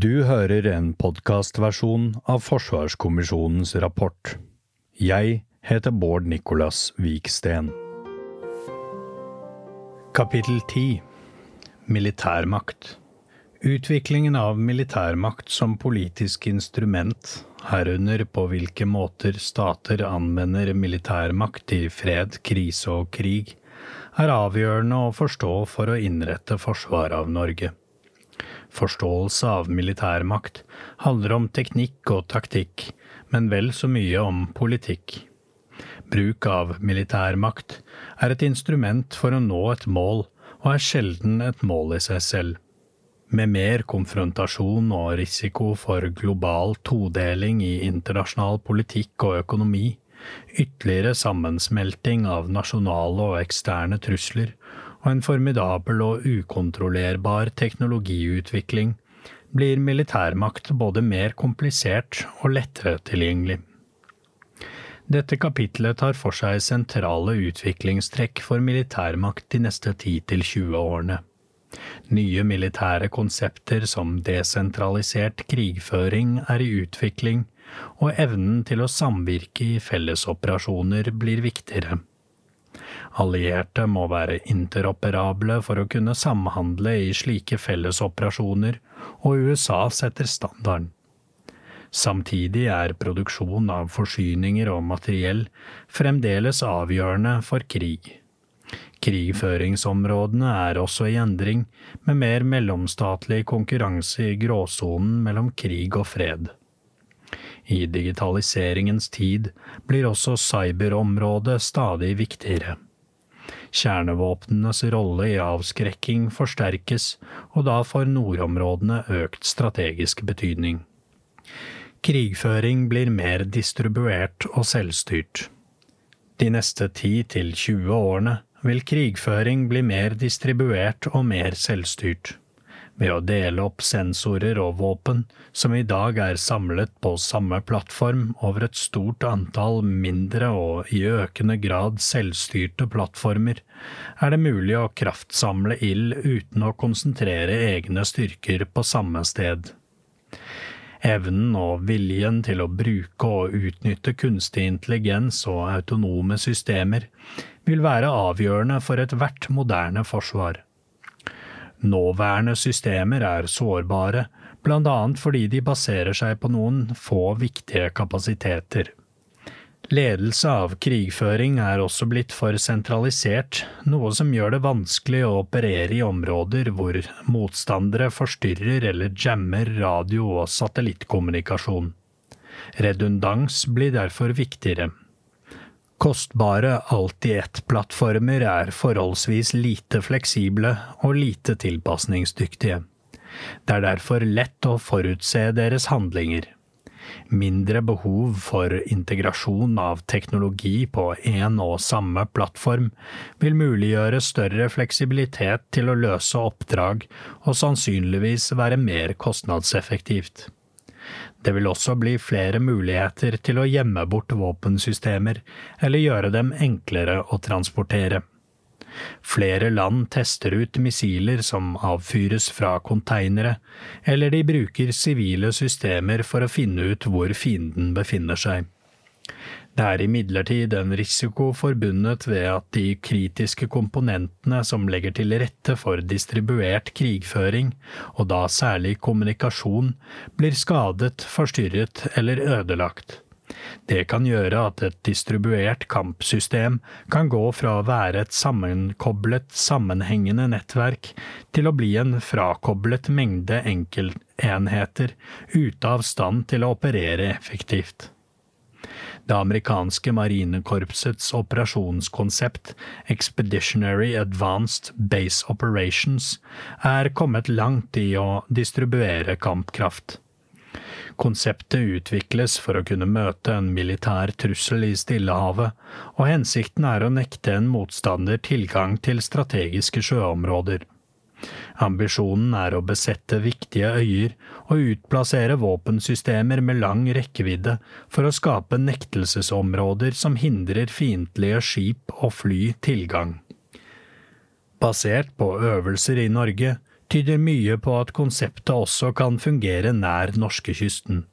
Du hører en podkastversjon av Forsvarskommisjonens rapport. Jeg heter Bård Nicolas Viksten. Kapittel 10 Militærmakt Utviklingen av militærmakt som politisk instrument, herunder på hvilke måter stater anvender militærmakt i fred, krise og krig, er avgjørende å forstå for å innrette forsvaret av Norge. Forståelse av militærmakt handler om teknikk og taktikk, men vel så mye om politikk. Bruk av militærmakt er et instrument for å nå et mål, og er sjelden et mål i seg selv. Med mer konfrontasjon og risiko for global todeling i internasjonal politikk og økonomi, ytterligere sammensmelting av nasjonale og eksterne trusler, og en formidabel og ukontrollerbar teknologiutvikling, blir militærmakt både mer komplisert og lettere tilgjengelig. Dette kapitlet tar for seg sentrale utviklingstrekk for militærmakt de neste 10–20 årene. Nye militære konsepter som desentralisert krigføring er i utvikling, og evnen til å samvirke i fellesoperasjoner blir viktigere. Allierte må være interoperable for å kunne samhandle i slike fellesoperasjoner, og USA setter standarden. Samtidig er produksjon av forsyninger og materiell fremdeles avgjørende for krig. Krigføringsområdene er også i endring, med mer mellomstatlig konkurranse i gråsonen mellom krig og fred. I digitaliseringens tid blir også cyberområdet stadig viktigere. Kjernevåpnenes rolle i avskrekking forsterkes, og da får nordområdene økt strategisk betydning. Krigføring blir mer distribuert og selvstyrt. De neste 10 til 20 årene vil krigføring bli mer distribuert og mer selvstyrt. Ved å dele opp sensorer og våpen, som i dag er samlet på samme plattform over et stort antall mindre og i økende grad selvstyrte plattformer, er det mulig å kraftsamle ild uten å konsentrere egne styrker på samme sted. Evnen og viljen til å bruke og utnytte kunstig intelligens og autonome systemer vil være avgjørende for ethvert moderne forsvar. Nåværende systemer er sårbare, annet fordi de baserer seg på noen få viktige kapasiteter. Ledelse av krigføring er også blitt for sentralisert, noe som gjør det vanskelig å operere i områder hvor motstandere forstyrrer eller jammer radio- og satellittkommunikasjon. Redundans blir derfor viktigere. Kostbare alt-i-ett-plattformer er forholdsvis lite fleksible og lite tilpasningsdyktige. Det er derfor lett å forutse deres handlinger mindre behov for integrasjon av teknologi på én og samme plattform vil muliggjøre større fleksibilitet til å løse oppdrag og sannsynligvis være mer kostnadseffektivt. Det vil også bli flere muligheter til å gjemme bort våpensystemer eller gjøre dem enklere å transportere. Flere land tester ut missiler som avfyres fra konteinere, eller de bruker sivile systemer for å finne ut hvor fienden befinner seg. Det er imidlertid en risiko forbundet ved at de kritiske komponentene som legger til rette for distribuert krigføring, og da særlig kommunikasjon, blir skadet, forstyrret eller ødelagt. Det kan gjøre at et distribuert kampsystem kan gå fra å være et sammenkoblet, sammenhengende nettverk til å bli en frakoblet mengde enkeltenheter ute av stand til å operere effektivt. Det amerikanske marinekorpsets operasjonskonsept, Expeditionary Advanced Base Operations, er kommet langt i å distribuere kampkraft. Konseptet utvikles for å kunne møte en militær trussel i Stillehavet, og hensikten er å nekte en motstander tilgang til strategiske sjøområder. Ambisjonen er å besette viktige øyer og utplassere våpensystemer med lang rekkevidde for å skape nektelsesområder som hindrer fiendtlige skip og fly tilgang. Basert på øvelser i Norge tyder mye på at konseptet også kan fungere nær norskekysten.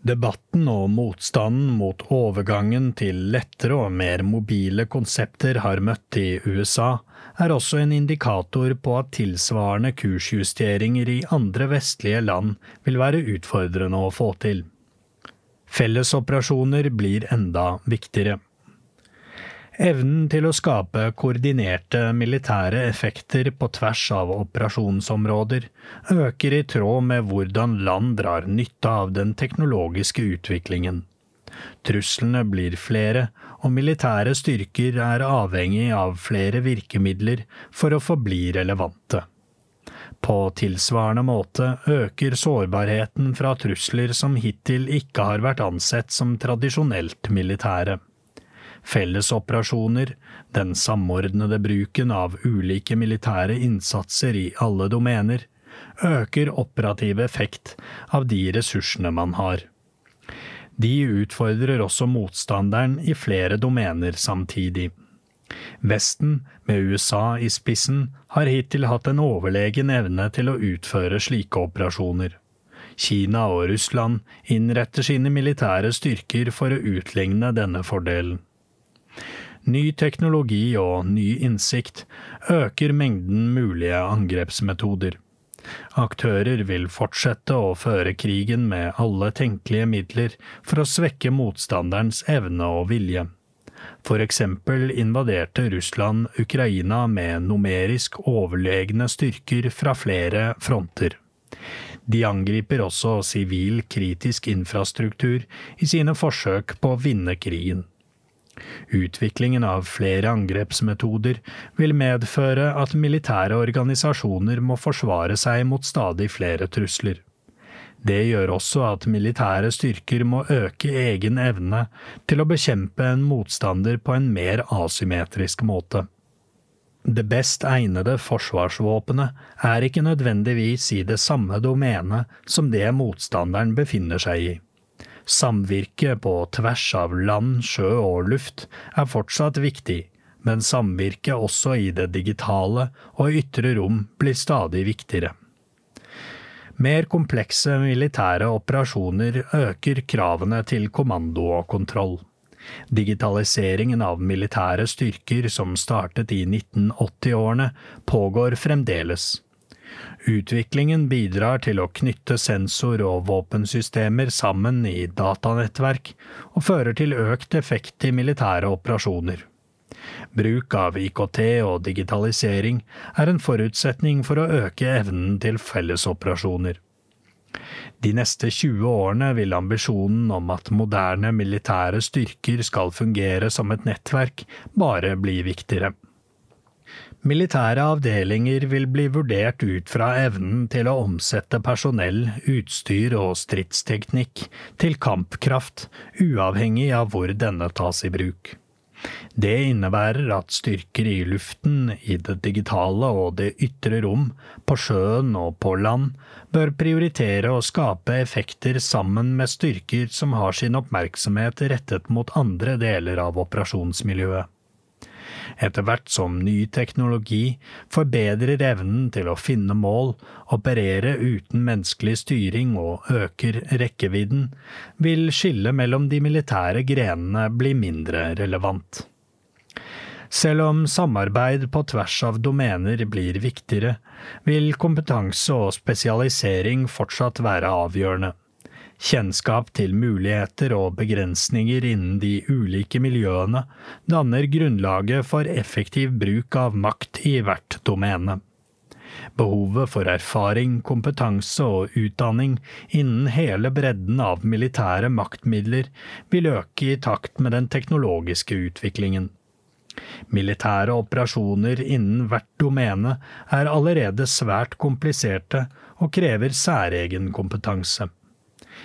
Debatten og motstanden mot overgangen til lettere og mer mobile konsepter har møtt i USA, er også en indikator på at tilsvarende kursjusteringer i andre vestlige land vil være utfordrende å få til. Fellesoperasjoner blir enda viktigere. Evnen til å skape koordinerte militære effekter på tvers av operasjonsområder øker i tråd med hvordan land drar nytte av den teknologiske utviklingen. Truslene blir flere, og militære styrker er avhengig av flere virkemidler for å forbli relevante. På tilsvarende måte øker sårbarheten fra trusler som hittil ikke har vært ansett som tradisjonelt militære. Fellesoperasjoner, den samordnede bruken av ulike militære innsatser i alle domener, øker operativ effekt av de ressursene man har. De utfordrer også motstanderen i flere domener samtidig. Vesten, med USA i spissen, har hittil hatt en overlegen evne til å utføre slike operasjoner. Kina og Russland innretter sine militære styrker for å utligne denne fordelen. Ny teknologi og ny innsikt øker mengden mulige angrepsmetoder. Aktører vil fortsette å føre krigen med alle tenkelige midler for å svekke motstanderens evne og vilje. For eksempel invaderte Russland Ukraina med numerisk overlegne styrker fra flere fronter. De angriper også sivil kritisk infrastruktur i sine forsøk på å vinne krigen. Utviklingen av flere angrepsmetoder vil medføre at militære organisasjoner må forsvare seg mot stadig flere trusler. Det gjør også at militære styrker må øke egen evne til å bekjempe en motstander på en mer asymmetrisk måte. Det best egnede forsvarsvåpenet er ikke nødvendigvis i det samme domenet som det motstanderen befinner seg i. Samvirke på tvers av land, sjø og luft er fortsatt viktig, men samvirke også i det digitale og ytre rom blir stadig viktigere. Mer komplekse militære operasjoner øker kravene til kommando og kontroll. Digitaliseringen av militære styrker som startet i 1980-årene, pågår fremdeles. Utviklingen bidrar til å knytte sensor- og våpensystemer sammen i datanettverk, og fører til økt effekt i militære operasjoner. Bruk av IKT og digitalisering er en forutsetning for å øke evnen til fellesoperasjoner. De neste 20 årene vil ambisjonen om at moderne militære styrker skal fungere som et nettverk, bare bli viktigere. Militære avdelinger vil bli vurdert ut fra evnen til å omsette personell, utstyr og stridsteknikk til kampkraft, uavhengig av hvor denne tas i bruk. Det innebærer at styrker i luften, i det digitale og det ytre rom, på sjøen og på land, bør prioritere å skape effekter sammen med styrker som har sin oppmerksomhet rettet mot andre deler av operasjonsmiljøet etter hvert som ny teknologi forbedrer evnen til å finne mål, operere uten menneskelig styring og øker rekkevidden, vil skillet mellom de militære grenene bli mindre relevant. Selv om samarbeid på tvers av domener blir viktigere, vil kompetanse og spesialisering fortsatt være avgjørende. Kjennskap til muligheter og begrensninger innen de ulike miljøene danner grunnlaget for effektiv bruk av makt i hvert domene. Behovet for erfaring, kompetanse og utdanning innen hele bredden av militære maktmidler vil øke i takt med den teknologiske utviklingen. Militære operasjoner innen hvert domene er allerede svært kompliserte og krever særegen kompetanse.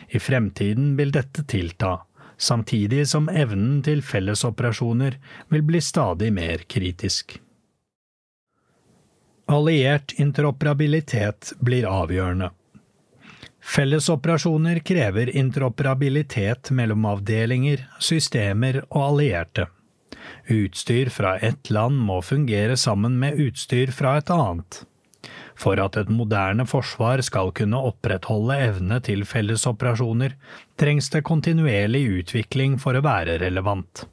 I fremtiden vil dette tilta, samtidig som evnen til fellesoperasjoner vil bli stadig mer kritisk. Alliert interoperabilitet blir avgjørende. Fellesoperasjoner krever interoperabilitet mellom avdelinger, systemer og allierte. Utstyr fra ett land må fungere sammen med utstyr fra et annet. For at et moderne forsvar skal kunne opprettholde evne til fellesoperasjoner, trengs det kontinuerlig utvikling for å være relevant.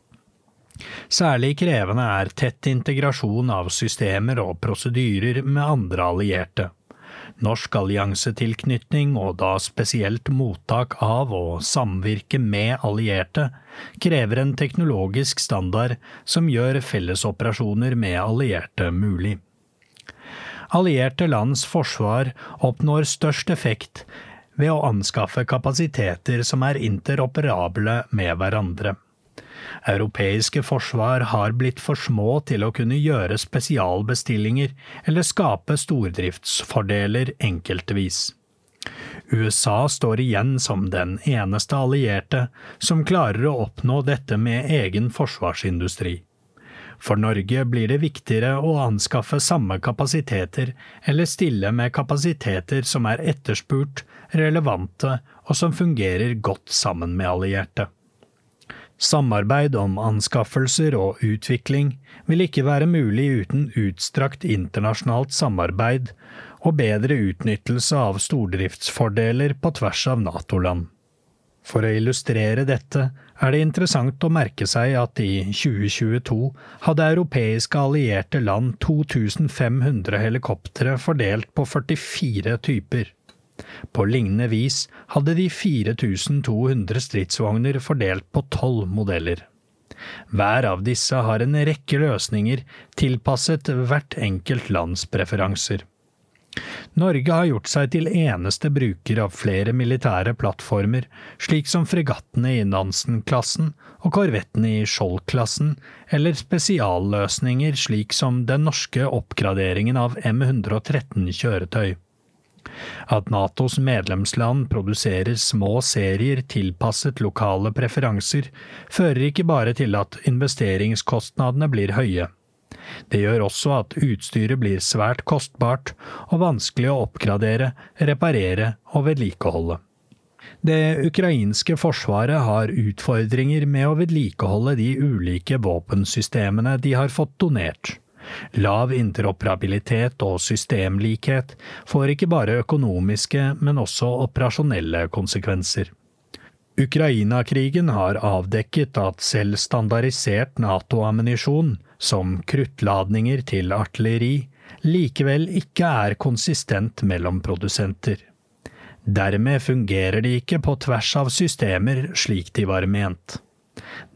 Særlig krevende er tett integrasjon av systemer og prosedyrer med andre allierte. Norsk alliansetilknytning, og da spesielt mottak av og samvirke med allierte, krever en teknologisk standard som gjør fellesoperasjoner med allierte mulig. Allierte lands forsvar oppnår størst effekt ved å anskaffe kapasiteter som er interoperable med hverandre. Europeiske forsvar har blitt for små til å kunne gjøre spesialbestillinger eller skape stordriftsfordeler enkeltvis. USA står igjen som den eneste allierte som klarer å oppnå dette med egen forsvarsindustri. For Norge blir det viktigere å anskaffe samme kapasiteter eller stille med kapasiteter som er etterspurt, relevante og som fungerer godt sammen med allierte. Samarbeid om anskaffelser og utvikling vil ikke være mulig uten utstrakt internasjonalt samarbeid og bedre utnyttelse av stordriftsfordeler på tvers av NATO-land. For å illustrere dette er det interessant å merke seg at i 2022 hadde europeiske allierte land 2500 helikoptre fordelt på 44 typer. På lignende vis hadde de 4200 stridsvogner fordelt på tolv modeller. Hver av disse har en rekke løsninger tilpasset hvert enkelt lands preferanser. Norge har gjort seg til eneste bruker av flere militære plattformer, slik som fregattene i Nansen-klassen og korvettene i Skjold-klassen, eller spesialløsninger slik som den norske oppgraderingen av M113 kjøretøy. At Natos medlemsland produserer små serier tilpasset lokale preferanser, fører ikke bare til at investeringskostnadene blir høye. Det gjør også at utstyret blir svært kostbart og vanskelig å oppgradere, reparere og vedlikeholde. Det ukrainske forsvaret har utfordringer med å vedlikeholde de ulike våpensystemene de har fått donert. Lav interoperabilitet og systemlikhet får ikke bare økonomiske, men også operasjonelle konsekvenser. Ukraina-krigen har avdekket at selv standardisert NATO-ammunisjon, som kruttladninger til artilleri, likevel ikke er konsistent mellom produsenter. Dermed fungerer de ikke på tvers av systemer slik de var ment.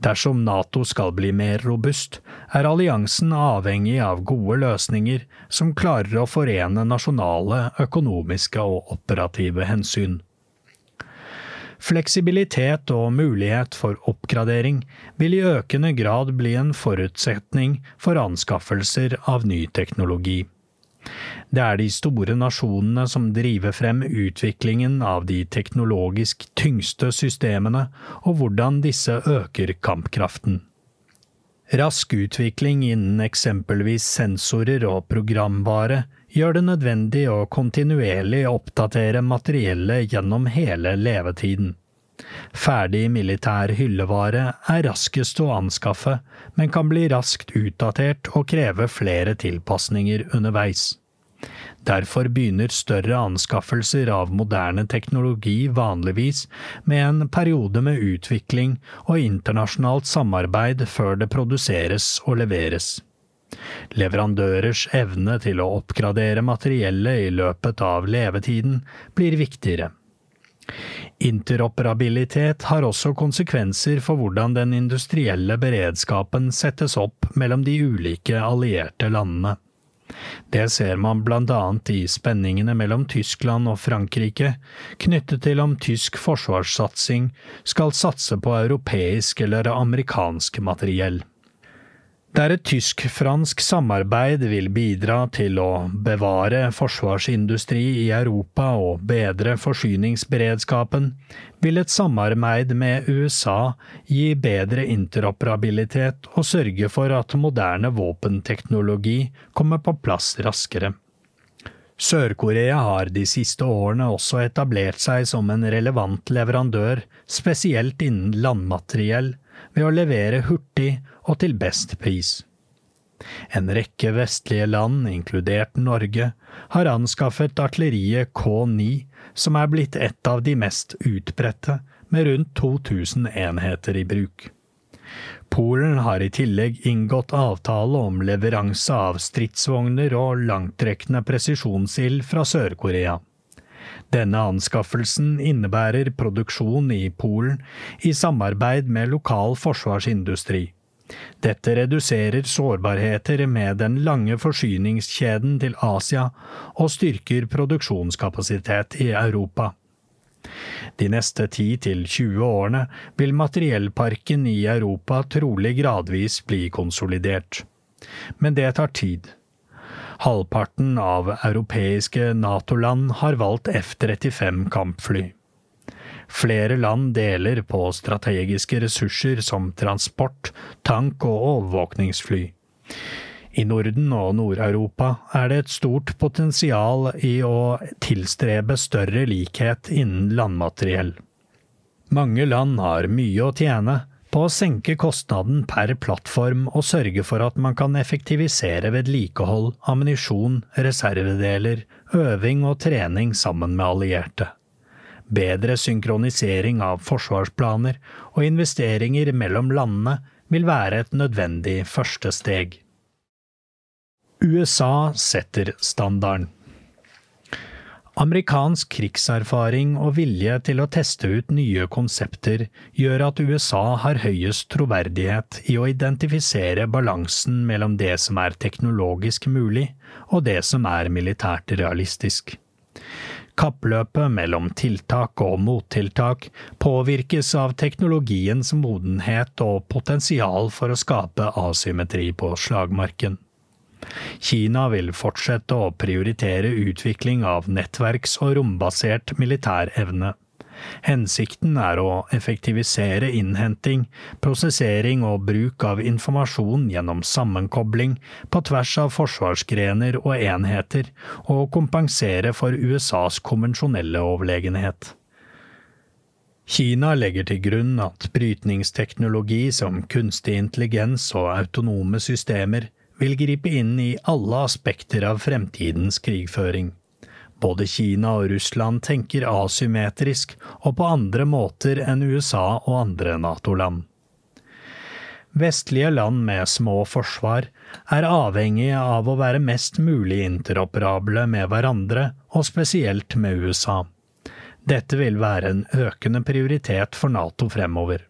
Dersom Nato skal bli mer robust, er alliansen avhengig av gode løsninger som klarer å forene nasjonale, økonomiske og operative hensyn. Fleksibilitet og mulighet for oppgradering vil i økende grad bli en forutsetning for anskaffelser av ny teknologi. Det er de store nasjonene som driver frem utviklingen av de teknologisk tyngste systemene, og hvordan disse øker kampkraften. Rask utvikling innen eksempelvis sensorer og programvare gjør det nødvendig å kontinuerlig oppdatere materiellet gjennom hele levetiden. Ferdig militær hyllevare er raskest å anskaffe, men kan bli raskt utdatert og kreve flere tilpasninger underveis. Derfor begynner større anskaffelser av moderne teknologi vanligvis med en periode med utvikling og internasjonalt samarbeid før det produseres og leveres. Leverandørers evne til å oppgradere materiellet i løpet av levetiden blir viktigere. Interoperabilitet har også konsekvenser for hvordan den industrielle beredskapen settes opp mellom de ulike allierte landene. Det ser man blant annet i spenningene mellom Tyskland og Frankrike, knyttet til om tysk forsvarssatsing skal satse på europeisk eller amerikansk materiell der et tysk-fransk samarbeid vil bidra til å bevare forsvarsindustri i Europa og bedre forsyningsberedskapen, vil et samarbeid med USA gi bedre interoperabilitet og sørge for at moderne våpenteknologi kommer på plass raskere. Sør-Korea har de siste årene også etablert seg som en relevant leverandør, spesielt innen landmateriell, ved å levere hurtig og til best pris. En rekke vestlige land, inkludert Norge, har anskaffet artilleriet K9, som er blitt et av de mest utbredte, med rundt 2000 enheter i bruk. Polen har i tillegg inngått avtale om leveranse av stridsvogner og langtrekkende presisjonsild fra Sør-Korea. Denne anskaffelsen innebærer produksjon i Polen i samarbeid med lokal forsvarsindustri. Dette reduserer sårbarheter med den lange forsyningskjeden til Asia og styrker produksjonskapasitet i Europa. De neste 10–20 årene vil materiellparken i Europa trolig gradvis bli konsolidert. Men det tar tid. Halvparten av europeiske Nato-land har valgt F-35 kampfly. Flere land deler på strategiske ressurser som transport, tank og overvåkningsfly. I Norden og Nord-Europa er det et stort potensial i å tilstrebe større likhet innen landmateriell. Mange land har mye å tjene på å senke kostnaden per plattform og sørge for at man kan effektivisere vedlikehold, ammunisjon, reservedeler, øving og trening sammen med allierte. Bedre synkronisering av forsvarsplaner og investeringer mellom landene vil være et nødvendig første steg. USA setter standarden. Amerikansk krigserfaring og vilje til å teste ut nye konsepter gjør at USA har høyest troverdighet i å identifisere balansen mellom det som er teknologisk mulig, og det som er militært realistisk. Kappløpet mellom tiltak og mottiltak påvirkes av teknologiens modenhet og potensial for å skape asymmetri på slagmarken. Kina vil fortsette å prioritere utvikling av nettverks- og rombasert militærevne. Hensikten er å effektivisere innhenting, prosessering og bruk av informasjon gjennom sammenkobling på tvers av forsvarsgrener og enheter, og kompensere for USAs konvensjonelle overlegenhet. Kina legger til grunn at brytningsteknologi som kunstig intelligens og autonome systemer vil gripe inn i alle aspekter av fremtidens krigføring. Både Kina og Russland tenker asymmetrisk og på andre måter enn USA og andre Nato-land. Vestlige land med små forsvar er avhengige av å være mest mulig interoperable med hverandre, og spesielt med USA. Dette vil være en økende prioritet for Nato fremover.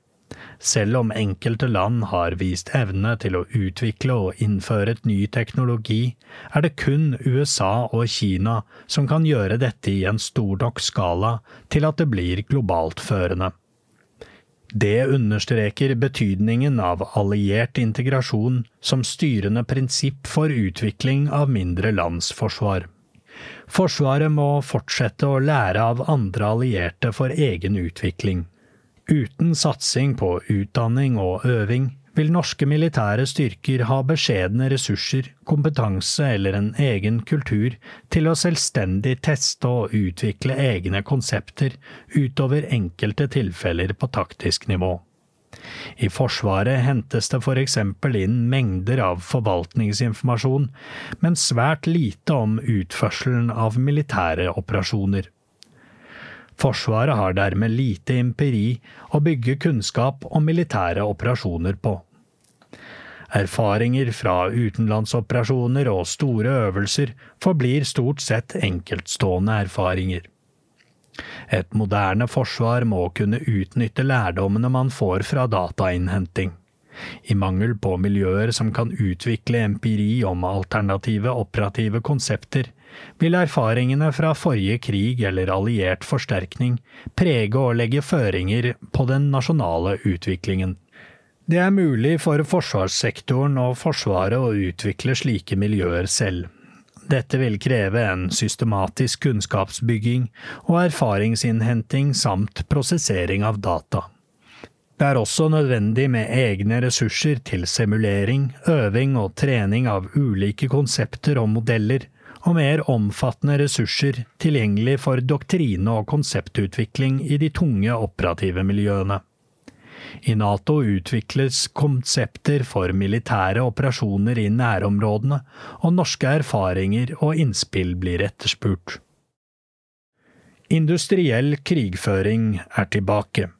Selv om enkelte land har vist evne til å utvikle og innføre et ny teknologi, er det kun USA og Kina som kan gjøre dette i en stor nok skala til at det blir globalt førende. Det understreker betydningen av alliert integrasjon som styrende prinsipp for utvikling av mindre lands forsvar. Forsvaret må fortsette å lære av andre allierte for egen utvikling. Uten satsing på utdanning og øving vil norske militære styrker ha beskjedne ressurser, kompetanse eller en egen kultur til å selvstendig teste og utvikle egne konsepter utover enkelte tilfeller på taktisk nivå. I Forsvaret hentes det for eksempel inn mengder av forvaltningsinformasjon, men svært lite om utførselen av militære operasjoner. Forsvaret har dermed lite empiri å bygge kunnskap om militære operasjoner på. Erfaringer fra utenlandsoperasjoner og store øvelser forblir stort sett enkeltstående erfaringer. Et moderne forsvar må kunne utnytte lærdommene man får fra datainnhenting. I mangel på miljøer som kan utvikle empiri om alternative operative konsepter, vil erfaringene fra forrige krig eller alliert forsterkning prege og legge føringer på den nasjonale utviklingen. Det er mulig for forsvarssektoren og Forsvaret å utvikle slike miljøer selv. Dette vil kreve en systematisk kunnskapsbygging og erfaringsinnhenting samt prosessering av data. Det er også nødvendig med egne ressurser til simulering, øving og trening av ulike konsepter og modeller, og mer omfattende ressurser tilgjengelig for doktrine- og konseptutvikling i de tunge operative miljøene. I Nato utvikles konsepter for militære operasjoner i nærområdene, og norske erfaringer og innspill blir etterspurt. Industriell krigføring er tilbake.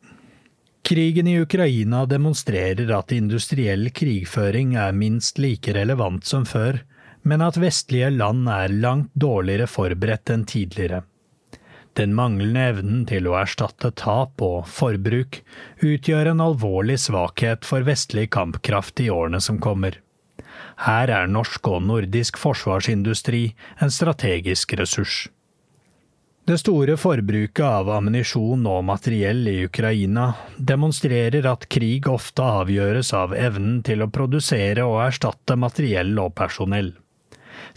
Krigen i Ukraina demonstrerer at industriell krigføring er minst like relevant som før, men at vestlige land er langt dårligere forberedt enn tidligere. Den manglende evnen til å erstatte tap og forbruk utgjør en alvorlig svakhet for vestlig kampkraft i årene som kommer. Her er norsk og nordisk forsvarsindustri en strategisk ressurs. Det store forbruket av ammunisjon og materiell i Ukraina demonstrerer at krig ofte avgjøres av evnen til å produsere og erstatte materiell og personell.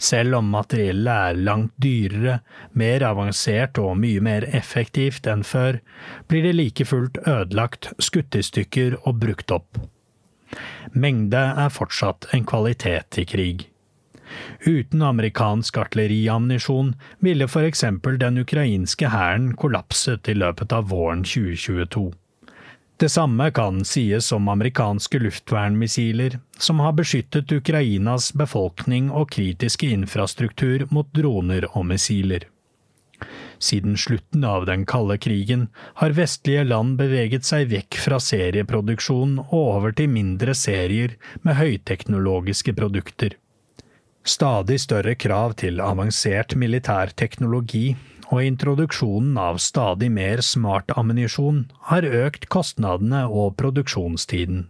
Selv om materiellet er langt dyrere, mer avansert og mye mer effektivt enn før, blir det like fullt ødelagt, skutt i stykker og brukt opp. Mengde er fortsatt en kvalitet i krig. Uten amerikansk artilleriammunisjon ville eksempel den ukrainske hæren kollapset i løpet av våren 2022. Det samme kan sies om amerikanske luftvernmissiler, som har beskyttet Ukrainas befolkning og kritiske infrastruktur mot droner og missiler. Siden slutten av den kalde krigen har vestlige land beveget seg vekk fra serieproduksjon og over til mindre serier med høyteknologiske produkter. Stadig større krav til avansert militær teknologi og introduksjonen av stadig mer smart ammunisjon har økt kostnadene og produksjonstiden.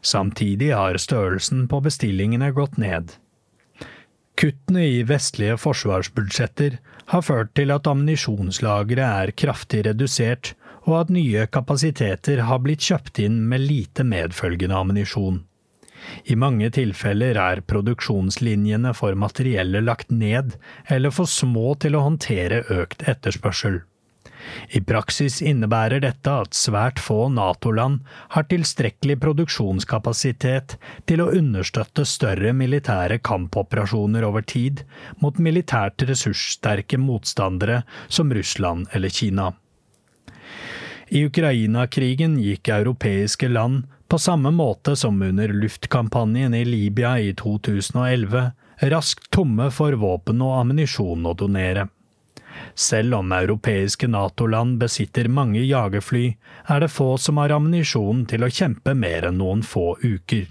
Samtidig har størrelsen på bestillingene gått ned. Kuttene i vestlige forsvarsbudsjetter har ført til at ammunisjonslageret er kraftig redusert, og at nye kapasiteter har blitt kjøpt inn med lite medfølgende ammunisjon. I mange tilfeller er produksjonslinjene for materiellet lagt ned, eller for små til å håndtere økt etterspørsel. I praksis innebærer dette at svært få NATO-land har tilstrekkelig produksjonskapasitet til å understøtte større militære kampoperasjoner over tid mot militært ressurssterke motstandere som Russland eller Kina. I Ukraina-krigen gikk europeiske land på samme måte som under luftkampanjen i Libya i 2011, raskt tomme for våpen og ammunisjon å donere. Selv om europeiske NATO-land besitter mange jagerfly, er det få som har ammunisjon til å kjempe mer enn noen få uker.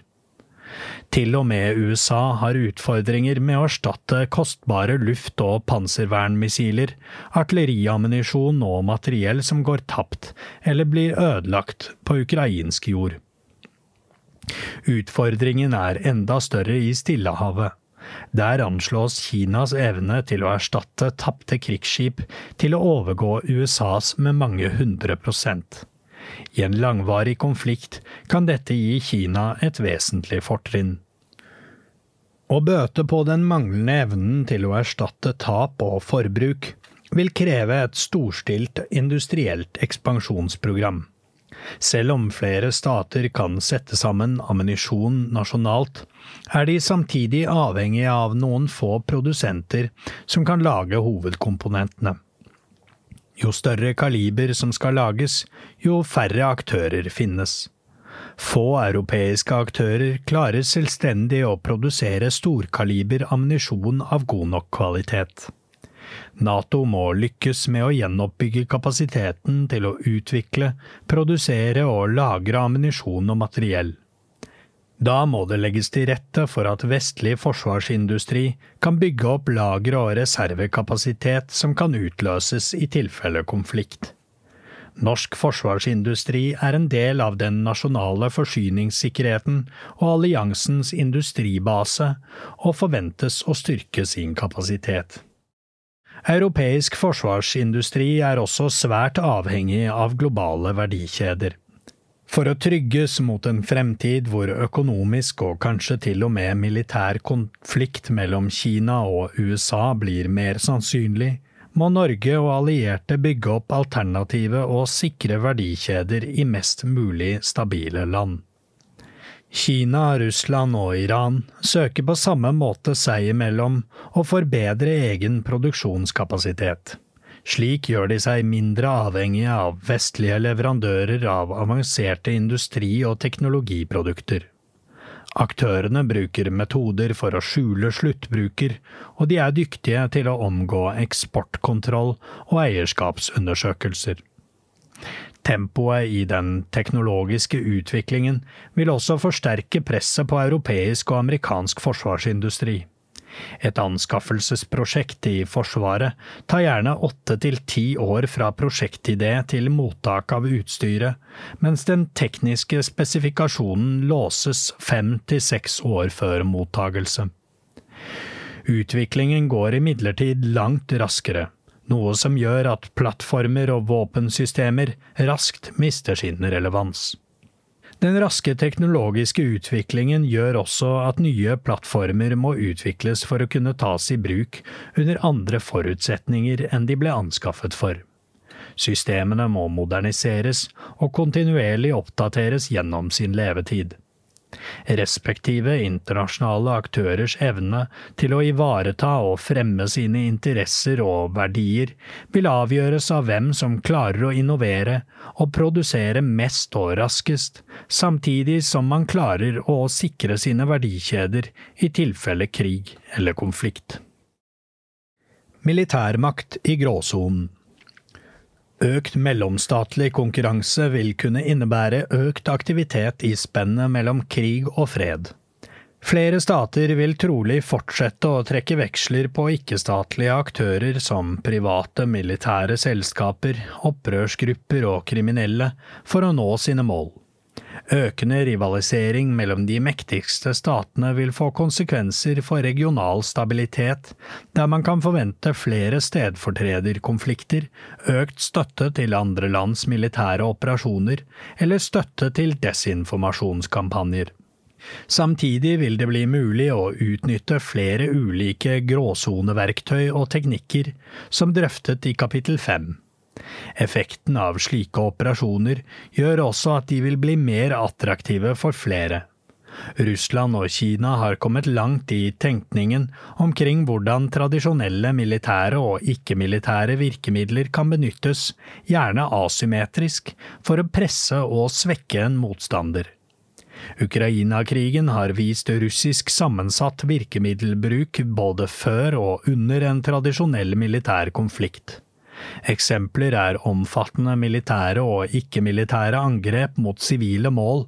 Til og med USA har utfordringer med å erstatte kostbare luft- og panservernmissiler, artilleriammunisjon og materiell som går tapt eller blir ødelagt på ukrainsk jord. Utfordringen er enda større i Stillehavet. Der anslås Kinas evne til å erstatte tapte krigsskip til å overgå USAs med mange hundre prosent. I en langvarig konflikt kan dette gi Kina et vesentlig fortrinn. Å bøte på den manglende evnen til å erstatte tap og forbruk vil kreve et storstilt industrielt ekspansjonsprogram. Selv om flere stater kan sette sammen ammunisjon nasjonalt, er de samtidig avhengige av noen få produsenter som kan lage hovedkomponentene. Jo større kaliber som skal lages, jo færre aktører finnes. Få europeiske aktører klarer selvstendig å produsere storkaliber ammunisjon av god nok kvalitet. Nato må lykkes med å gjenoppbygge kapasiteten til å utvikle, produsere og lagre ammunisjon og materiell. Da må det legges til rette for at vestlig forsvarsindustri kan bygge opp lagre og reservekapasitet som kan utløses i tilfelle konflikt. Norsk forsvarsindustri er en del av den nasjonale forsyningssikkerheten og alliansens industribase, og forventes å styrke sin kapasitet. Europeisk forsvarsindustri er også svært avhengig av globale verdikjeder. For å trygges mot en fremtid hvor økonomisk og kanskje til og med militær konflikt mellom Kina og USA blir mer sannsynlig, må Norge og allierte bygge opp alternative og sikre verdikjeder i mest mulig stabile land. Kina, Russland og Iran søker på samme måte seg imellom å forbedre egen produksjonskapasitet. Slik gjør de seg mindre avhengige av vestlige leverandører av avanserte industri- og teknologiprodukter. Aktørene bruker metoder for å skjule sluttbruker, og de er dyktige til å omgå eksportkontroll og eierskapsundersøkelser. Tempoet i den teknologiske utviklingen vil også forsterke presset på europeisk og amerikansk forsvarsindustri. Et anskaffelsesprosjekt i Forsvaret tar gjerne åtte til ti år fra prosjektidé til mottak av utstyret, mens den tekniske spesifikasjonen låses fem til seks år før mottagelse. Utviklingen går imidlertid langt raskere noe som gjør at plattformer og våpensystemer raskt mister sin relevans. Den raske teknologiske utviklingen gjør også at nye plattformer må utvikles for å kunne tas i bruk under andre forutsetninger enn de ble anskaffet for. Systemene må moderniseres og kontinuerlig oppdateres gjennom sin levetid. Respektive internasjonale aktørers evne til å ivareta og fremme sine interesser og verdier vil avgjøres av hvem som klarer å innovere og produsere mest og raskest, samtidig som man klarer å sikre sine verdikjeder i tilfelle krig eller konflikt. Militærmakt i gråsonen Økt mellomstatlig konkurranse vil kunne innebære økt aktivitet i spennet mellom krig og fred. Flere stater vil trolig fortsette å trekke veksler på ikke-statlige aktører som private militære selskaper, opprørsgrupper og kriminelle for å nå sine mål. Økende rivalisering mellom de mektigste statene vil få konsekvenser for regional stabilitet, der man kan forvente flere stedfortrederkonflikter, økt støtte til andre lands militære operasjoner eller støtte til desinformasjonskampanjer. Samtidig vil det bli mulig å utnytte flere ulike gråsoneverktøy og teknikker, som drøftet i kapittel fem. Effekten av slike operasjoner gjør også at de vil bli mer attraktive for flere. Russland og Kina har kommet langt i tenkningen omkring hvordan tradisjonelle militære og ikke-militære virkemidler kan benyttes, gjerne asymmetrisk, for å presse og svekke en motstander. Ukraina-krigen har vist russisk sammensatt virkemiddelbruk både før og under en tradisjonell militær konflikt. Eksempler er omfattende militære og ikke-militære angrep mot sivile mål,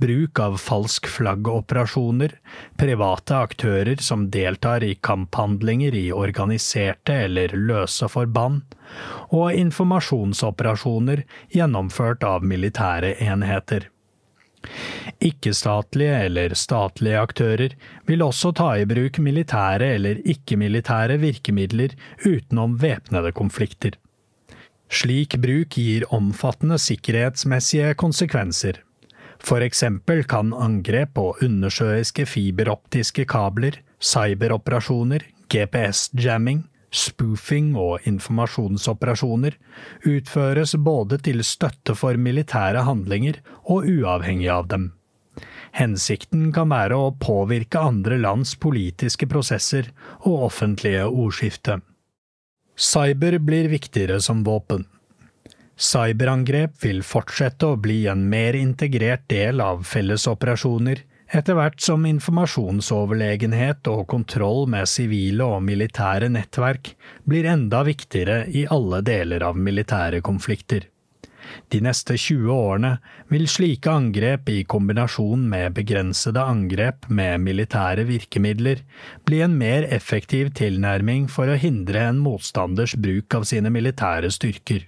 bruk av falsk flagg-operasjoner, private aktører som deltar i kamphandlinger i organiserte eller løse forband, og informasjonsoperasjoner gjennomført av militære enheter. Ikke-statlige eller statlige aktører vil også ta i bruk militære eller ikke-militære virkemidler utenom væpnede konflikter. Slik bruk gir omfattende sikkerhetsmessige konsekvenser. For eksempel kan angrep på undersjøiske fiberoptiske kabler, cyberoperasjoner, GPS-jamming, spoofing og informasjonsoperasjoner utføres både til støtte for militære handlinger og uavhengig av dem. Hensikten kan være å påvirke andre lands politiske prosesser og offentlige ordskifte. Cyber blir viktigere som våpen. Cyberangrep vil fortsette å bli en mer integrert del av fellesoperasjoner, etter hvert som informasjonsoverlegenhet og kontroll med sivile og militære nettverk blir enda viktigere i alle deler av militære konflikter. De neste 20 årene vil slike angrep i kombinasjon med begrensede angrep med militære virkemidler bli en mer effektiv tilnærming for å hindre en motstanders bruk av sine militære styrker.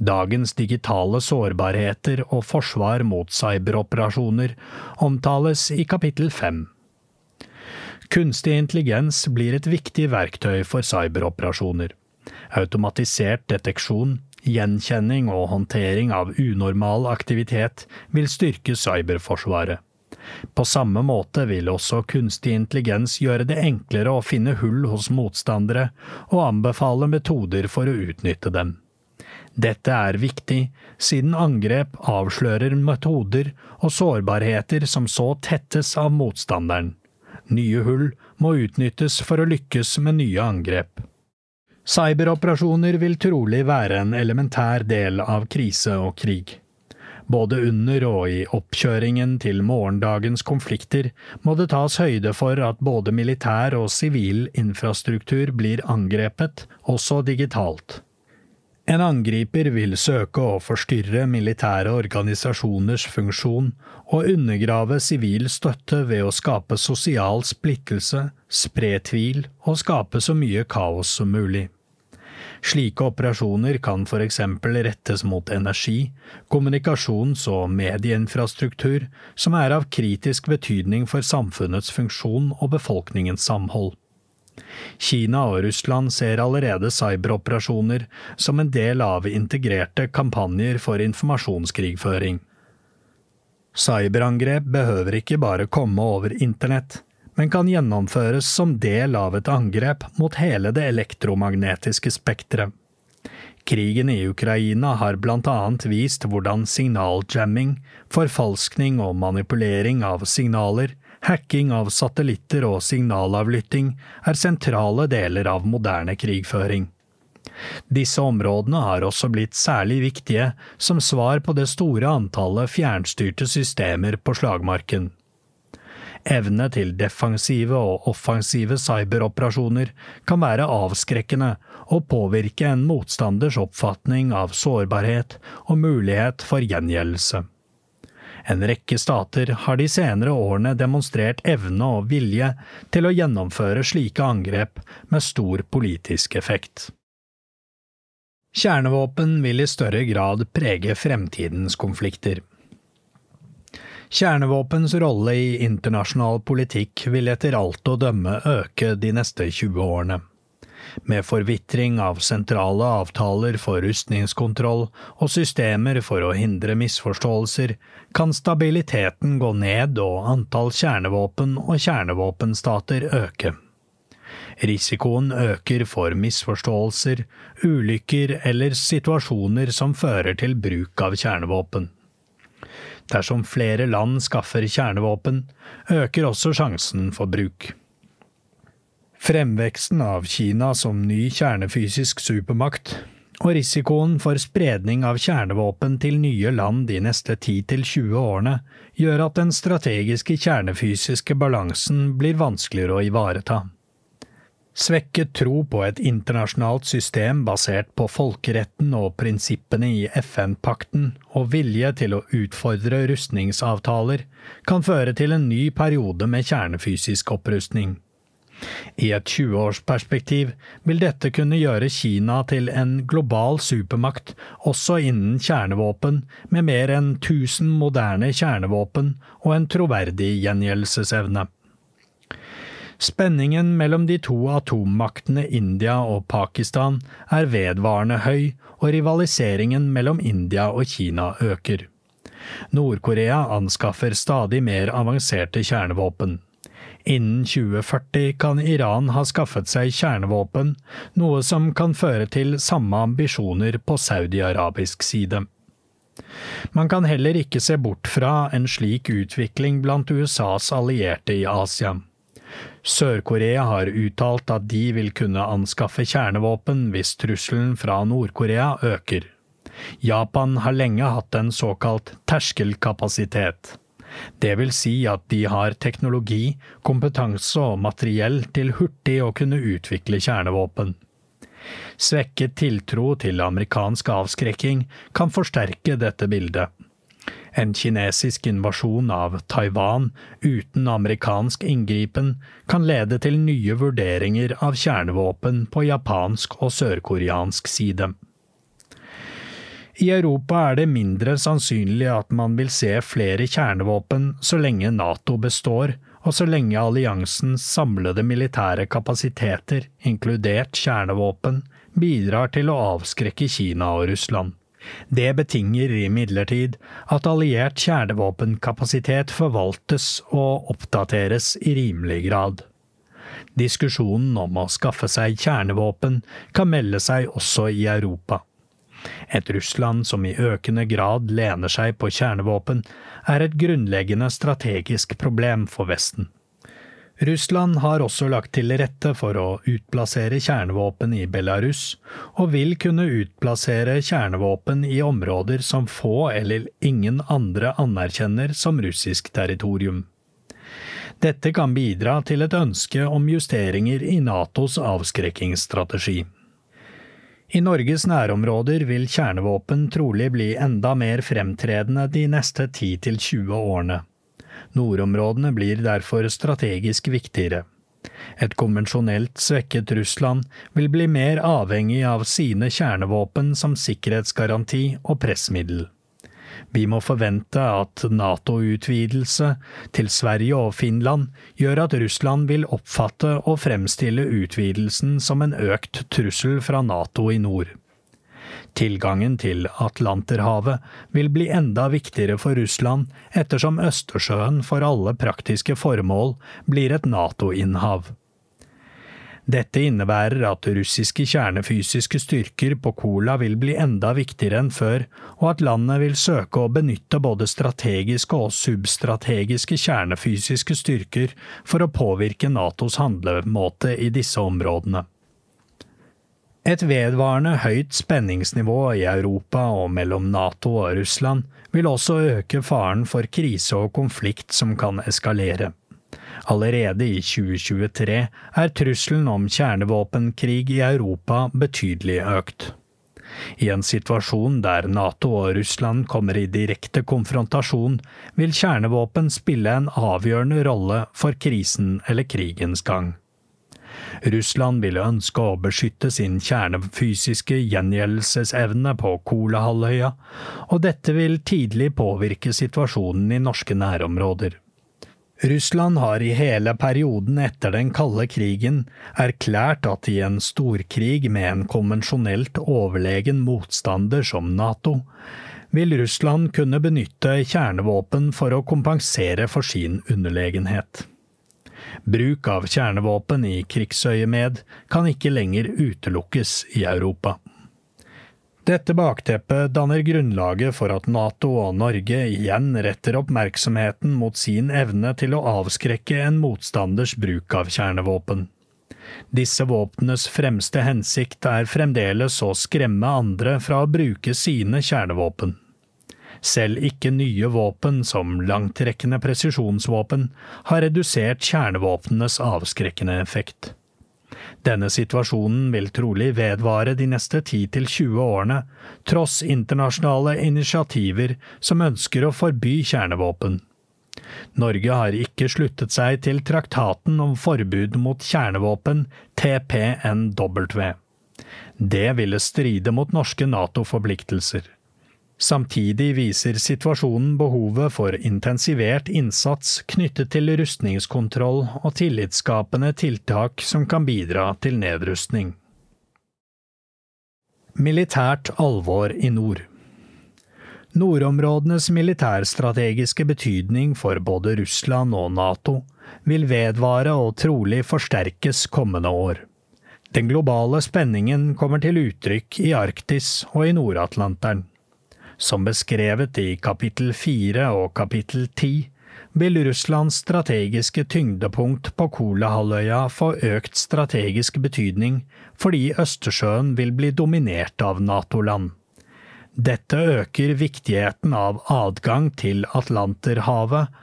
Dagens digitale sårbarheter og forsvar mot cyberoperasjoner omtales i kapittel fem. Kunstig intelligens blir et viktig verktøy for cyberoperasjoner. Automatisert deteksjon, gjenkjenning og håndtering av unormal aktivitet vil styrke cyberforsvaret. På samme måte vil også kunstig intelligens gjøre det enklere å finne hull hos motstandere og anbefale metoder for å utnytte dem. Dette er viktig, siden angrep avslører metoder og sårbarheter som så tettes av motstanderen. Nye hull må utnyttes for å lykkes med nye angrep. Cyberoperasjoner vil trolig være en elementær del av krise og krig. Både under og i oppkjøringen til morgendagens konflikter må det tas høyde for at både militær og sivil infrastruktur blir angrepet, også digitalt. En angriper vil søke å forstyrre militære organisasjoners funksjon og undergrave sivil støtte ved å skape sosial splittelse, spre tvil og skape så mye kaos som mulig. Slike operasjoner kan eksempel rettes mot energi, kommunikasjons- og medieinfrastruktur som er av kritisk betydning for samfunnets funksjon og befolkningens samhold. Kina og Russland ser allerede cyberoperasjoner som en del av integrerte kampanjer for informasjonskrigføring. Cyberangrep behøver ikke bare komme over internett men kan gjennomføres som del av et angrep mot hele det elektromagnetiske spekteret. Krigen i Ukraina har annet vist hvordan signaljamming, forfalskning og manipulering av signaler, hacking av satellitter og signalavlytting er sentrale deler av moderne krigføring. Disse områdene har også blitt særlig viktige som svar på det store antallet fjernstyrte systemer på slagmarken. Evne til defensive og offensive cyberoperasjoner kan være avskrekkende og påvirke en motstanders oppfatning av sårbarhet og mulighet for gjengjeldelse. En rekke stater har de senere årene demonstrert evne og vilje til å gjennomføre slike angrep med stor politisk effekt. Kjernevåpen vil i større grad prege fremtidens konflikter. Kjernevåpens rolle i internasjonal politikk vil etter alt å dømme øke de neste 20 årene. Med forvitring av sentrale avtaler for rustningskontroll og systemer for å hindre misforståelser, kan stabiliteten gå ned og antall kjernevåpen og kjernevåpenstater øke. Risikoen øker for misforståelser, ulykker eller situasjoner som fører til bruk av kjernevåpen. Dersom flere land skaffer kjernevåpen, øker også sjansen for bruk. Fremveksten av Kina som ny kjernefysisk supermakt og risikoen for spredning av kjernevåpen til nye land de neste 10–20 årene gjør at den strategiske kjernefysiske balansen blir vanskeligere å ivareta. Svekket tro på et internasjonalt system basert på folkeretten og prinsippene i FN-pakten og vilje til å utfordre rustningsavtaler kan føre til en ny periode med kjernefysisk opprustning. I et 20-årsperspektiv vil dette kunne gjøre Kina til en global supermakt også innen kjernevåpen, med mer enn 1000 moderne kjernevåpen og en troverdig gjengjeldelsesevne. Spenningen mellom de to atommaktene India og Pakistan er vedvarende høy, og rivaliseringen mellom India og Kina øker. Nord-Korea anskaffer stadig mer avanserte kjernevåpen. Innen 2040 kan Iran ha skaffet seg kjernevåpen, noe som kan føre til samme ambisjoner på saudi-arabisk side. Man kan heller ikke se bort fra en slik utvikling blant USAs allierte i Asia. Sør-Korea har uttalt at de vil kunne anskaffe kjernevåpen hvis trusselen fra Nord-Korea øker. Japan har lenge hatt en såkalt terskelkapasitet. Det vil si at de har teknologi, kompetanse og materiell til hurtig å kunne utvikle kjernevåpen. Svekket tiltro til amerikansk avskrekking kan forsterke dette bildet. En kinesisk invasjon av Taiwan uten amerikansk inngripen kan lede til nye vurderinger av kjernevåpen på japansk og sørkoreansk side. I Europa er det mindre sannsynlig at man vil se flere kjernevåpen så lenge Nato består, og så lenge alliansens samlede militære kapasiteter, inkludert kjernevåpen, bidrar til å avskrekke Kina og Russland. Det betinger imidlertid at alliert kjernevåpenkapasitet forvaltes og oppdateres i rimelig grad. Diskusjonen om å skaffe seg kjernevåpen kan melde seg også i Europa. Et Russland som i økende grad lener seg på kjernevåpen, er et grunnleggende strategisk problem for Vesten. Russland har også lagt til rette for å utplassere kjernevåpen i Belarus, og vil kunne utplassere kjernevåpen i områder som få eller ingen andre anerkjenner som russisk territorium. Dette kan bidra til et ønske om justeringer i Natos avskrekkingsstrategi. I Norges nærområder vil kjernevåpen trolig bli enda mer fremtredende de neste 10–20 årene. Nordområdene blir derfor strategisk viktigere. Et konvensjonelt svekket Russland vil bli mer avhengig av sine kjernevåpen som sikkerhetsgaranti og pressmiddel. Vi må forvente at NATO-utvidelse til Sverige og Finland gjør at Russland vil oppfatte og fremstille utvidelsen som en økt trussel fra NATO i nord. Tilgangen til Atlanterhavet vil bli enda viktigere for Russland ettersom Østersjøen for alle praktiske formål blir et NATO-innhav. Dette innebærer at russiske kjernefysiske styrker på Kola vil bli enda viktigere enn før, og at landet vil søke å benytte både strategiske og substrategiske kjernefysiske styrker for å påvirke Natos handlemåte i disse områdene. Et vedvarende høyt spenningsnivå i Europa og mellom Nato og Russland vil også øke faren for krise og konflikt som kan eskalere. Allerede i 2023 er trusselen om kjernevåpenkrig i Europa betydelig økt. I en situasjon der Nato og Russland kommer i direkte konfrontasjon, vil kjernevåpen spille en avgjørende rolle for krisen eller krigens gang. Russland ville ønske å beskytte sin kjernefysiske gjengjeldelsesevne på Kolahalvøya, og dette vil tidlig påvirke situasjonen i norske nærområder. Russland har i hele perioden etter den kalde krigen erklært at i en storkrig med en konvensjonelt overlegen motstander som Nato, vil Russland kunne benytte kjernevåpen for å kompensere for sin underlegenhet. Bruk av kjernevåpen i krigsøyemed kan ikke lenger utelukkes i Europa. Dette bakteppet danner grunnlaget for at Nato og Norge igjen retter oppmerksomheten mot sin evne til å avskrekke en motstanders bruk av kjernevåpen. Disse våpnenes fremste hensikt er fremdeles å skremme andre fra å bruke sine kjernevåpen. Selv ikke nye våpen, som langtrekkende presisjonsvåpen, har redusert kjernevåpnenes avskrekkende effekt. Denne situasjonen vil trolig vedvare de neste 10–20 årene, tross internasjonale initiativer som ønsker å forby kjernevåpen. Norge har ikke sluttet seg til traktaten om forbud mot kjernevåpen, TPNW. Det ville stride mot norske NATO-forpliktelser. Samtidig viser situasjonen behovet for intensivert innsats knyttet til rustningskontroll og tillitsskapende tiltak som kan bidra til nedrustning. Militært alvor i nord Nordområdenes militærstrategiske betydning for både Russland og Nato vil vedvare og trolig forsterkes kommende år. Den globale spenningen kommer til uttrykk i Arktis og i Nord-Atlanteren. Som beskrevet i kapittel fire og kapittel ti, vil Russlands strategiske tyngdepunkt på Kolahalvøya få økt strategisk betydning fordi Østersjøen vil bli dominert av NATO-land. Dette øker viktigheten av adgang til Atlanterhavet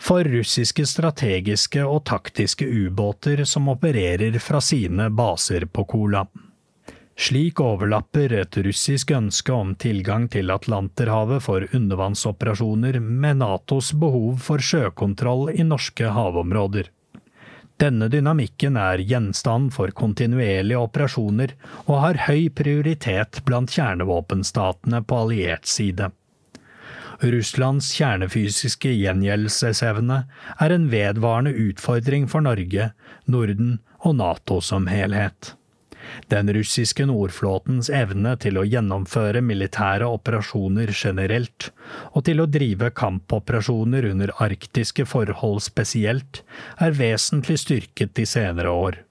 for russiske strategiske og taktiske ubåter som opererer fra sine baser på Kola. Slik overlapper et russisk ønske om tilgang til Atlanterhavet for undervannsoperasjoner med Natos behov for sjøkontroll i norske havområder. Denne dynamikken er gjenstand for kontinuerlige operasjoner og har høy prioritet blant kjernevåpenstatene på alliert side. Russlands kjernefysiske gjengjeldelsesevne er en vedvarende utfordring for Norge, Norden og Nato som helhet. Den russiske nordflåtens evne til å gjennomføre militære operasjoner generelt, og til å drive kampoperasjoner under arktiske forhold spesielt, er vesentlig styrket de senere år.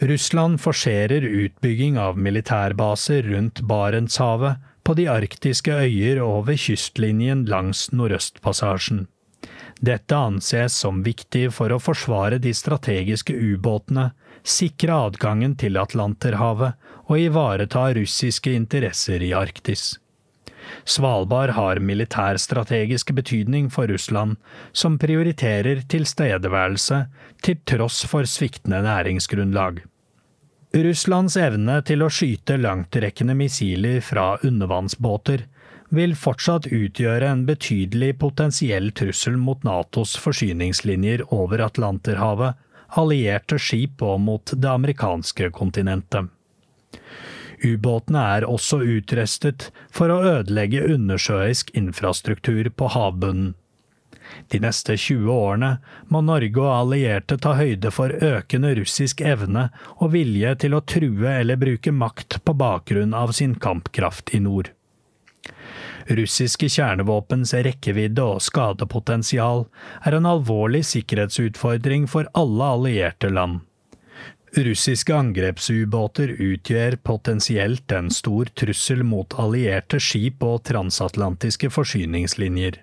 Russland forserer utbygging av militærbaser rundt Barentshavet, på de arktiske øyer og ved kystlinjen langs Nordøstpassasjen. Dette anses som viktig for å forsvare de strategiske ubåtene, sikre adgangen til Atlanterhavet og ivareta russiske interesser i Arktis. Svalbard har militærstrategisk betydning for Russland, som prioriterer tilstedeværelse til tross for sviktende næringsgrunnlag. Russlands evne til å skyte langtrekkende missiler fra undervannsbåter vil fortsatt utgjøre en betydelig potensiell trussel mot Natos forsyningslinjer over Atlanterhavet, allierte skip og mot det amerikanske kontinentet. Ubåtene er også utrustet for å ødelegge undersjøisk infrastruktur på havbunnen. De neste 20 årene må Norge og allierte ta høyde for økende russisk evne og vilje til å true eller bruke makt på bakgrunn av sin kampkraft i nord. Russiske kjernevåpens rekkevidde og skadepotensial er en alvorlig sikkerhetsutfordring for alle allierte land. Russiske angrepsubåter utgjør potensielt en stor trussel mot allierte skip og transatlantiske forsyningslinjer.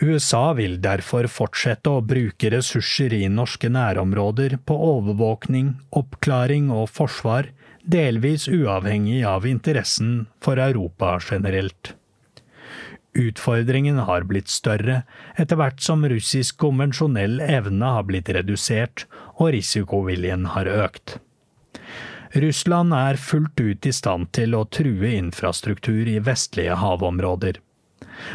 USA vil derfor fortsette å bruke ressurser i norske nærområder på overvåkning, oppklaring og forsvar, delvis uavhengig av interessen for Europa generelt. Utfordringen har blitt større etter hvert som russisk konvensjonell evne har blitt redusert og risikoviljen har økt. Russland er fullt ut i stand til å true infrastruktur i vestlige havområder.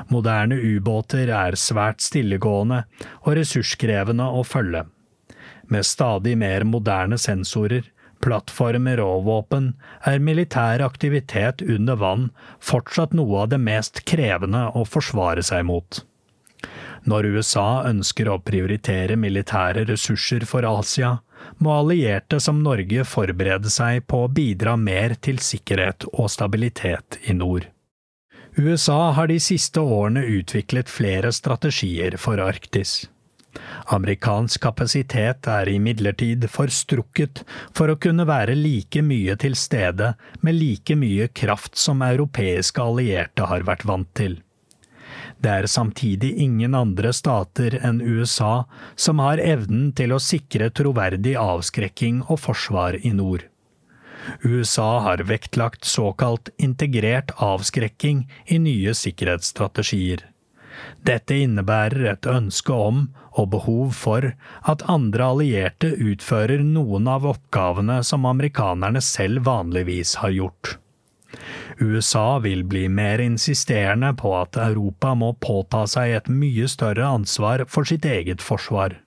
Moderne ubåter er svært stillegående og ressurskrevende å følge. Med stadig mer moderne sensorer plattformer og våpen, er militær aktivitet under vann fortsatt noe av det mest krevende å forsvare seg mot. Når USA ønsker å prioritere militære ressurser for Asia, må allierte som Norge forberede seg på å bidra mer til sikkerhet og stabilitet i nord. USA har de siste årene utviklet flere strategier for Arktis. Amerikansk kapasitet er imidlertid for strukket for å kunne være like mye til stede med like mye kraft som europeiske allierte har vært vant til. Det er samtidig ingen andre stater enn USA som har evnen til å sikre troverdig avskrekking og forsvar i nord. USA har vektlagt såkalt integrert avskrekking i nye sikkerhetsstrategier. Dette innebærer et ønske om, og behov for, at andre allierte utfører noen av oppgavene som amerikanerne selv vanligvis har gjort. USA vil bli mer insisterende på at Europa må påta seg et mye større ansvar for sitt eget forsvar.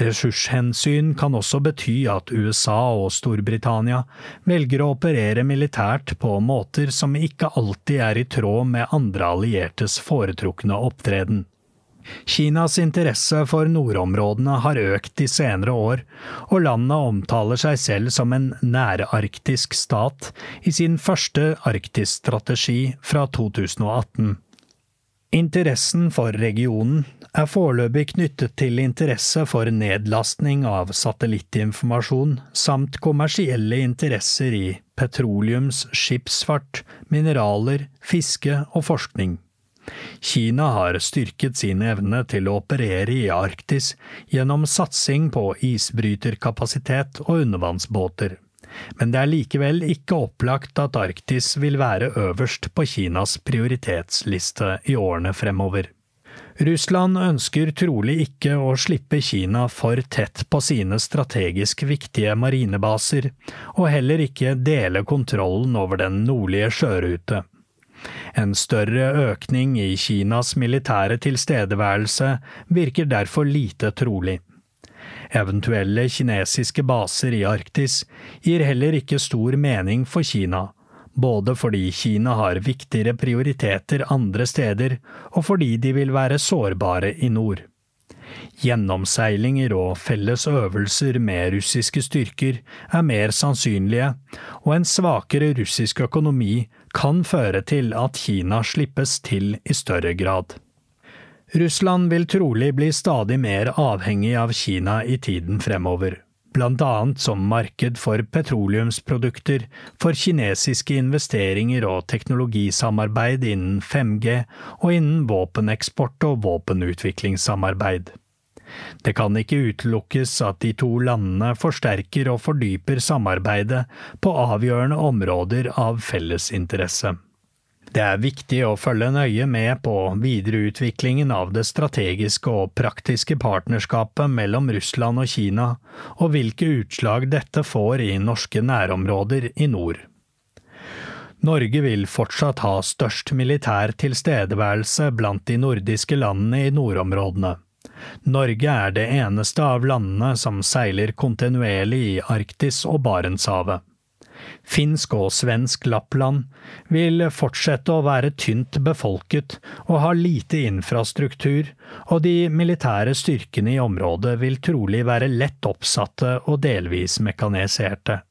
Ressurshensyn kan også bety at USA og Storbritannia velger å operere militært på måter som ikke alltid er i tråd med andre alliertes foretrukne opptreden. Kinas interesse for nordområdene har økt de senere år, og landet omtaler seg selv som en nærarktisk stat i sin første arktisstrategi fra 2018. Interessen for regionen er foreløpig knyttet til interesse for nedlastning av satellittinformasjon samt kommersielle interesser i petroleums, skipsfart, mineraler, fiske og forskning. Kina har styrket sin evne til å operere i Arktis gjennom satsing på isbryterkapasitet og undervannsbåter men det er likevel ikke opplagt at Arktis vil være øverst på Kinas prioritetsliste i årene fremover. Russland ønsker trolig ikke å slippe Kina for tett på sine strategisk viktige marinebaser, og heller ikke dele kontrollen over den nordlige sjørute. En større økning i Kinas militære tilstedeværelse virker derfor lite trolig. Eventuelle kinesiske baser i Arktis gir heller ikke stor mening for Kina, både fordi Kina har viktigere prioriteter andre steder, og fordi de vil være sårbare i nord. Gjennomseilinger og felles øvelser med russiske styrker er mer sannsynlige, og en svakere russisk økonomi kan føre til at Kina slippes til i større grad. Russland vil trolig bli stadig mer avhengig av Kina i tiden fremover. blant annet som marked for petroleumsprodukter, for kinesiske investeringer og teknologisamarbeid innen 5G og innen våpeneksport og våpenutviklingssamarbeid. Det kan ikke utelukkes at de to landene forsterker og fordyper samarbeidet på avgjørende områder av felles interesse. Det er viktig å følge nøye med på videreutviklingen av det strategiske og praktiske partnerskapet mellom Russland og Kina, og hvilke utslag dette får i norske nærområder i nord. Norge vil fortsatt ha størst militær tilstedeværelse blant de nordiske landene i nordområdene. Norge er det eneste av landene som seiler kontinuerlig i Arktis og Barentshavet. Finsk og svensk Lappland vil fortsette å være tynt befolket og ha lite infrastruktur, og de militære styrkene i området vil trolig være lett oppsatte og delvis mekaniserte.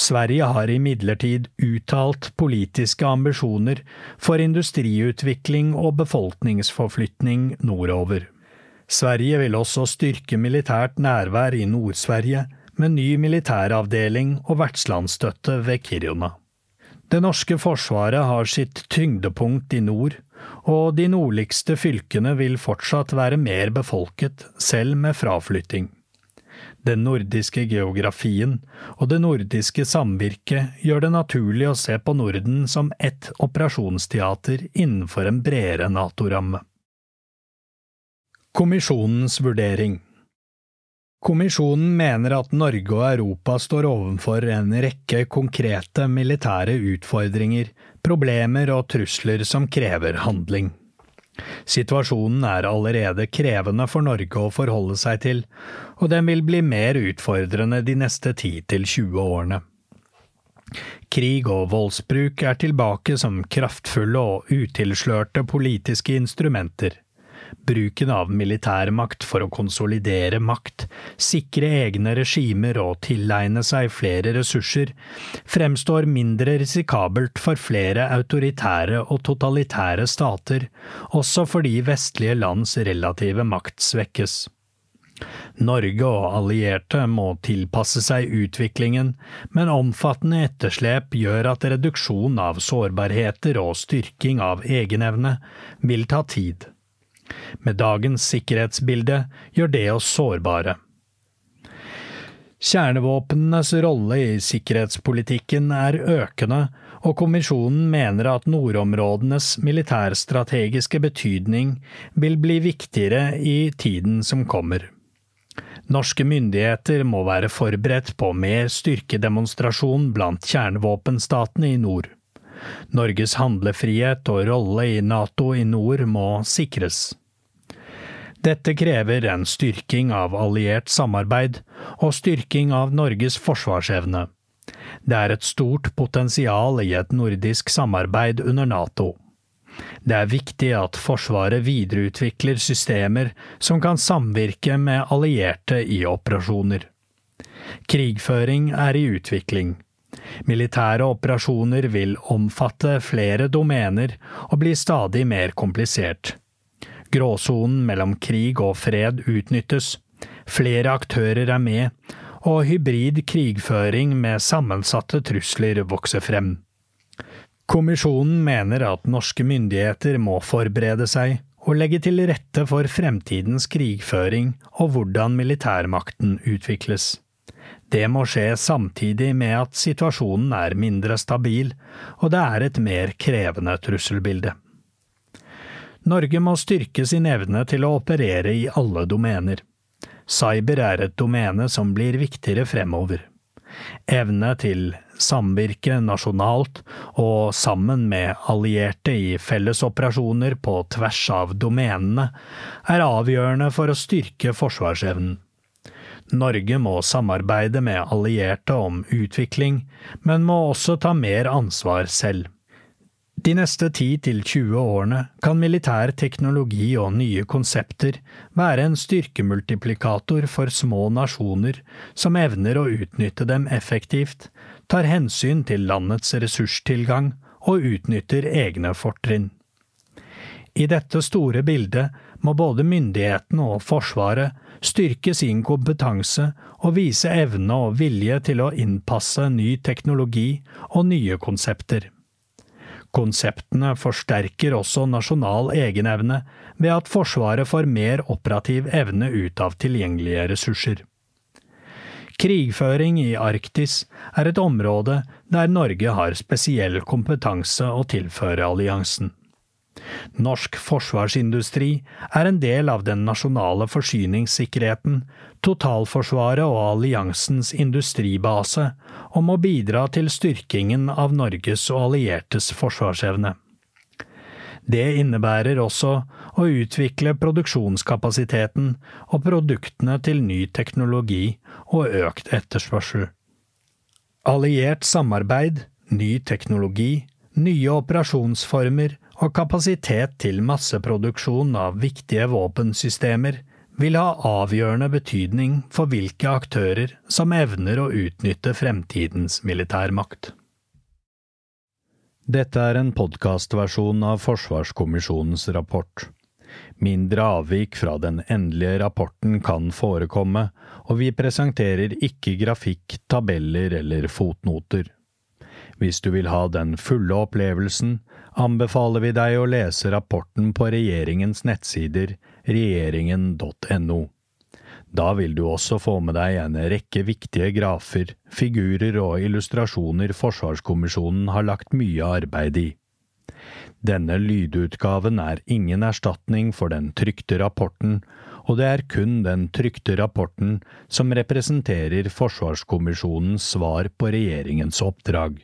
Sverige har imidlertid uttalt politiske ambisjoner for industriutvikling og befolkningsforflytning nordover. Sverige vil også styrke militært nærvær i Nord-Sverige, med ny militæravdeling og vertslandsstøtte ved Kiruna. Det norske forsvaret har sitt tyngdepunkt i nord, og de nordligste fylkene vil fortsatt være mer befolket, selv med fraflytting. Den nordiske geografien og det nordiske samvirket gjør det naturlig å se på Norden som ett operasjonsteater innenfor en bredere NATO-ramme. Kommisjonens vurdering Kommisjonen mener at Norge og Europa står overfor en rekke konkrete militære utfordringer, problemer og trusler som krever handling. Situasjonen er allerede krevende for Norge å forholde seg til, og den vil bli mer utfordrende de neste 10–20 årene. Krig og voldsbruk er tilbake som kraftfulle og utilslørte politiske instrumenter. Bruken av militærmakt for å konsolidere makt, sikre egne regimer og tilegne seg flere ressurser, fremstår mindre risikabelt for flere autoritære og totalitære stater, også fordi vestlige lands relative makt svekkes. Norge og allierte må tilpasse seg utviklingen, men omfattende etterslep gjør at reduksjon av sårbarheter og styrking av egenevne vil ta tid. Med dagens sikkerhetsbilde gjør det oss sårbare. Kjernevåpnenes rolle i sikkerhetspolitikken er økende, og kommisjonen mener at nordområdenes militærstrategiske betydning vil bli viktigere i tiden som kommer. Norske myndigheter må være forberedt på mer styrkedemonstrasjon blant kjernevåpenstatene i nord. Norges handlefrihet og rolle i NATO i nord må sikres. Dette krever en styrking av alliert samarbeid og styrking av Norges forsvarsevne. Det er et stort potensial i et nordisk samarbeid under NATO. Det er viktig at Forsvaret videreutvikler systemer som kan samvirke med allierte i operasjoner. Krigføring er i utvikling. Militære operasjoner vil omfatte flere domener og bli stadig mer komplisert. Gråsonen mellom krig og fred utnyttes, flere aktører er med, og hybrid krigføring med sammensatte trusler vokser frem. Kommisjonen mener at norske myndigheter må forberede seg og legge til rette for fremtidens krigføring og hvordan militærmakten utvikles. Det må skje samtidig med at situasjonen er mindre stabil, og det er et mer krevende trusselbilde. Norge må styrke sin evne til å operere i alle domener. Cyber er et domene som blir viktigere fremover. Evne til samvirke nasjonalt og sammen med allierte i fellesoperasjoner på tvers av domenene er avgjørende for å styrke forsvarsevnen. Norge må samarbeide med allierte om utvikling, men må også ta mer ansvar selv. De neste 10–20 årene kan militær teknologi og nye konsepter være en styrkemultiplikator for små nasjoner som evner å utnytte dem effektivt, tar hensyn til landets ressurstilgang og utnytter egne fortrinn. I dette store bildet må både myndighetene og Forsvaret styrke sin kompetanse og vise evne og vilje til å innpasse ny teknologi og nye konsepter. Konseptene forsterker også nasjonal egenevne ved at Forsvaret får mer operativ evne ut av tilgjengelige ressurser. Krigføring i Arktis er et område der Norge har spesiell kompetanse å tilføre alliansen. Norsk forsvarsindustri er en del av den nasjonale forsyningssikkerheten, totalforsvaret og alliansens industribase, og må bidra til styrkingen av Norges og alliertes forsvarsevne. Det innebærer også å utvikle produksjonskapasiteten og produktene til ny teknologi og økt etterspørsel. Alliert samarbeid, ny teknologi, nye operasjonsformer og kapasitet til masseproduksjon av viktige våpensystemer vil ha avgjørende betydning for hvilke aktører som evner å utnytte fremtidens militærmakt. Dette er en podkastversjon av Forsvarskommisjonens rapport. Mindre avvik fra den endelige rapporten kan forekomme, og vi presenterer ikke grafikk, tabeller eller fotnoter. Hvis du vil ha den fulle opplevelsen, anbefaler vi deg å lese rapporten på regjeringens nettsider regjeringen.no. Da vil du også få med deg en rekke viktige grafer, figurer og illustrasjoner Forsvarskommisjonen har lagt mye arbeid i. Denne lydutgaven er ingen erstatning for den trykte rapporten, og det er kun den trykte rapporten som representerer Forsvarskommisjonens svar på regjeringens oppdrag.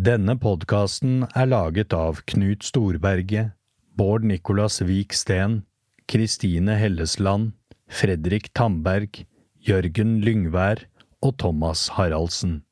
Denne podkasten er laget av Knut Storberget, Bård Nicolas Vik Steen, Kristine Hellesland, Fredrik Tamberg, Jørgen Lyngvær og Thomas Haraldsen.